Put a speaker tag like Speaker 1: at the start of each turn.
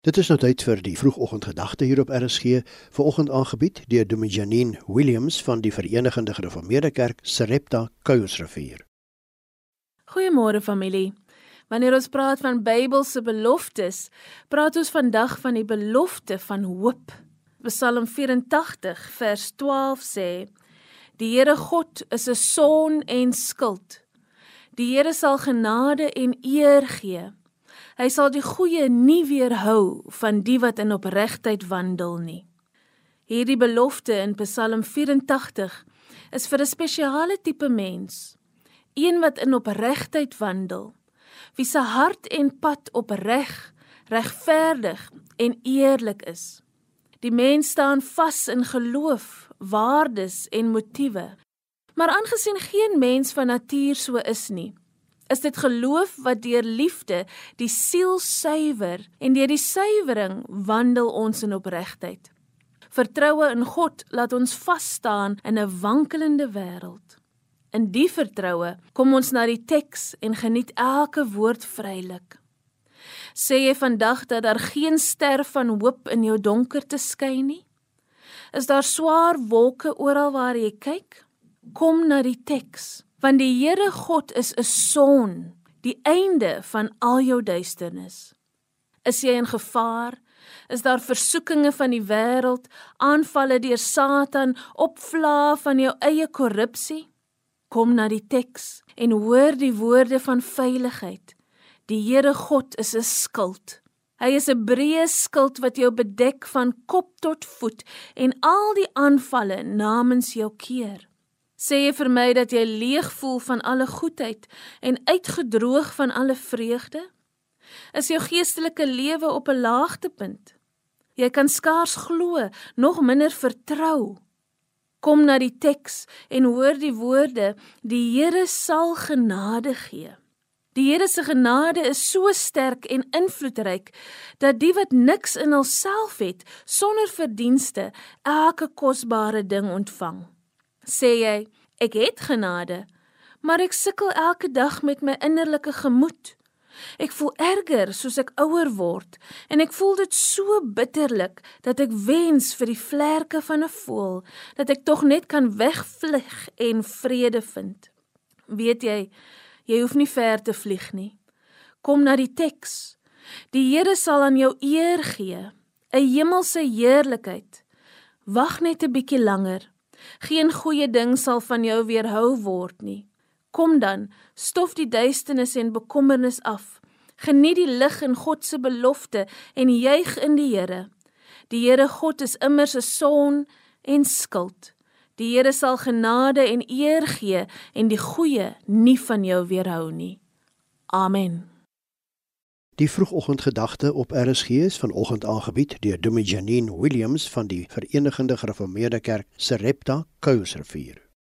Speaker 1: Dit is nou tyd vir die vroegoggendgedagte hier op RSG, vanoggend aangebied deur Dominee Janine Williams van die Verenigde Gereformeerde Kerk Sarepta Kuilsrivier.
Speaker 2: Goeiemôre familie. Wanneer ons praat van Bybelse beloftes, praat ons vandag van die belofte van hoop. Psalm 84 vers 12 sê: Die Here God is 'n son en skild. Die Here sal genade en eer gee. Hy sal die goeie nie weerhou van die wat in opregtheid wandel nie. Hierdie belofte in Psalm 84 is vir 'n spesiale tipe mens, een wat in opregtheid wandel, wie se hart en pad opreg, regverdig en eerlik is. Die mens staan vas in geloof, waardes en motiewe. Maar aangesien geen mens van natuur so is nie, is dit geloof wat deur liefde die siel suiwer en deur die suiwering wandel ons in opregtheid. Vertroue in God laat ons vas staan in 'n wankelende wêreld. In die vertroue kom ons na die teks en geniet elke woord vrylik. Sê jy vandag dat daar geen ster van hoop in jou donkerte skyn nie? Is daar swaar wolke oral waar jy kyk? Kom na die teks want die Here God is 'n son, die einde van al jou duisternis. Is jy in gevaar? Is daar versoekinge van die wêreld, aanvalle deur Satan, opvlaa van jou eie korrupsie? Kom na die teks en hoor die woorde van veiligheid. Die Here God is 'n skild. Hy is 'n breë skild wat jou bedek van kop tot voet en al die aanvalle namens jou keer. Sê jy vir my dat jy leeg voel van alle goedheid en uitgedroog van alle vreugde? Is jou geestelike lewe op 'n laagtepunt? Jy kan skaars glo, nog minder vertrou. Kom na die teks en hoor die woorde: Die Here sal genade gee. Die Here se genade is so sterk en invloedryk dat die wat niks in hulself het, sonder verdienste, elke kosbare ding ontvang sê jy, ek het genade, maar ek sukkel elke dag met my innerlike gemoed. Ek voel erger soos ek ouer word en ek voel dit so bitterlik dat ek wens vir die vlerke van 'n voël dat ek tog net kan wegvlug en vrede vind. Weet jy, jy hoef nie ver te vlieg nie. Kom na die teks. Die Here sal aan jou eer gee, 'n hemelse heerlikheid. Wag net 'n bietjie langer. Geen goeie ding sal van jou weerhou word nie. Kom dan, stof die duisternis en bekommernis af. Geniet die lig in God se belofte en juig in die Here. Die Here God is immer 'n son en skild. Die Here sal genade en eer gee en die goeie nie van jou weerhou nie. Amen.
Speaker 1: Die vroegoggendgedagte op RSG is vanoggend aangebied deur Dominee Janine Williams van die Verenigde Gereformeerde Kerk Sarepta Kuilsrivier.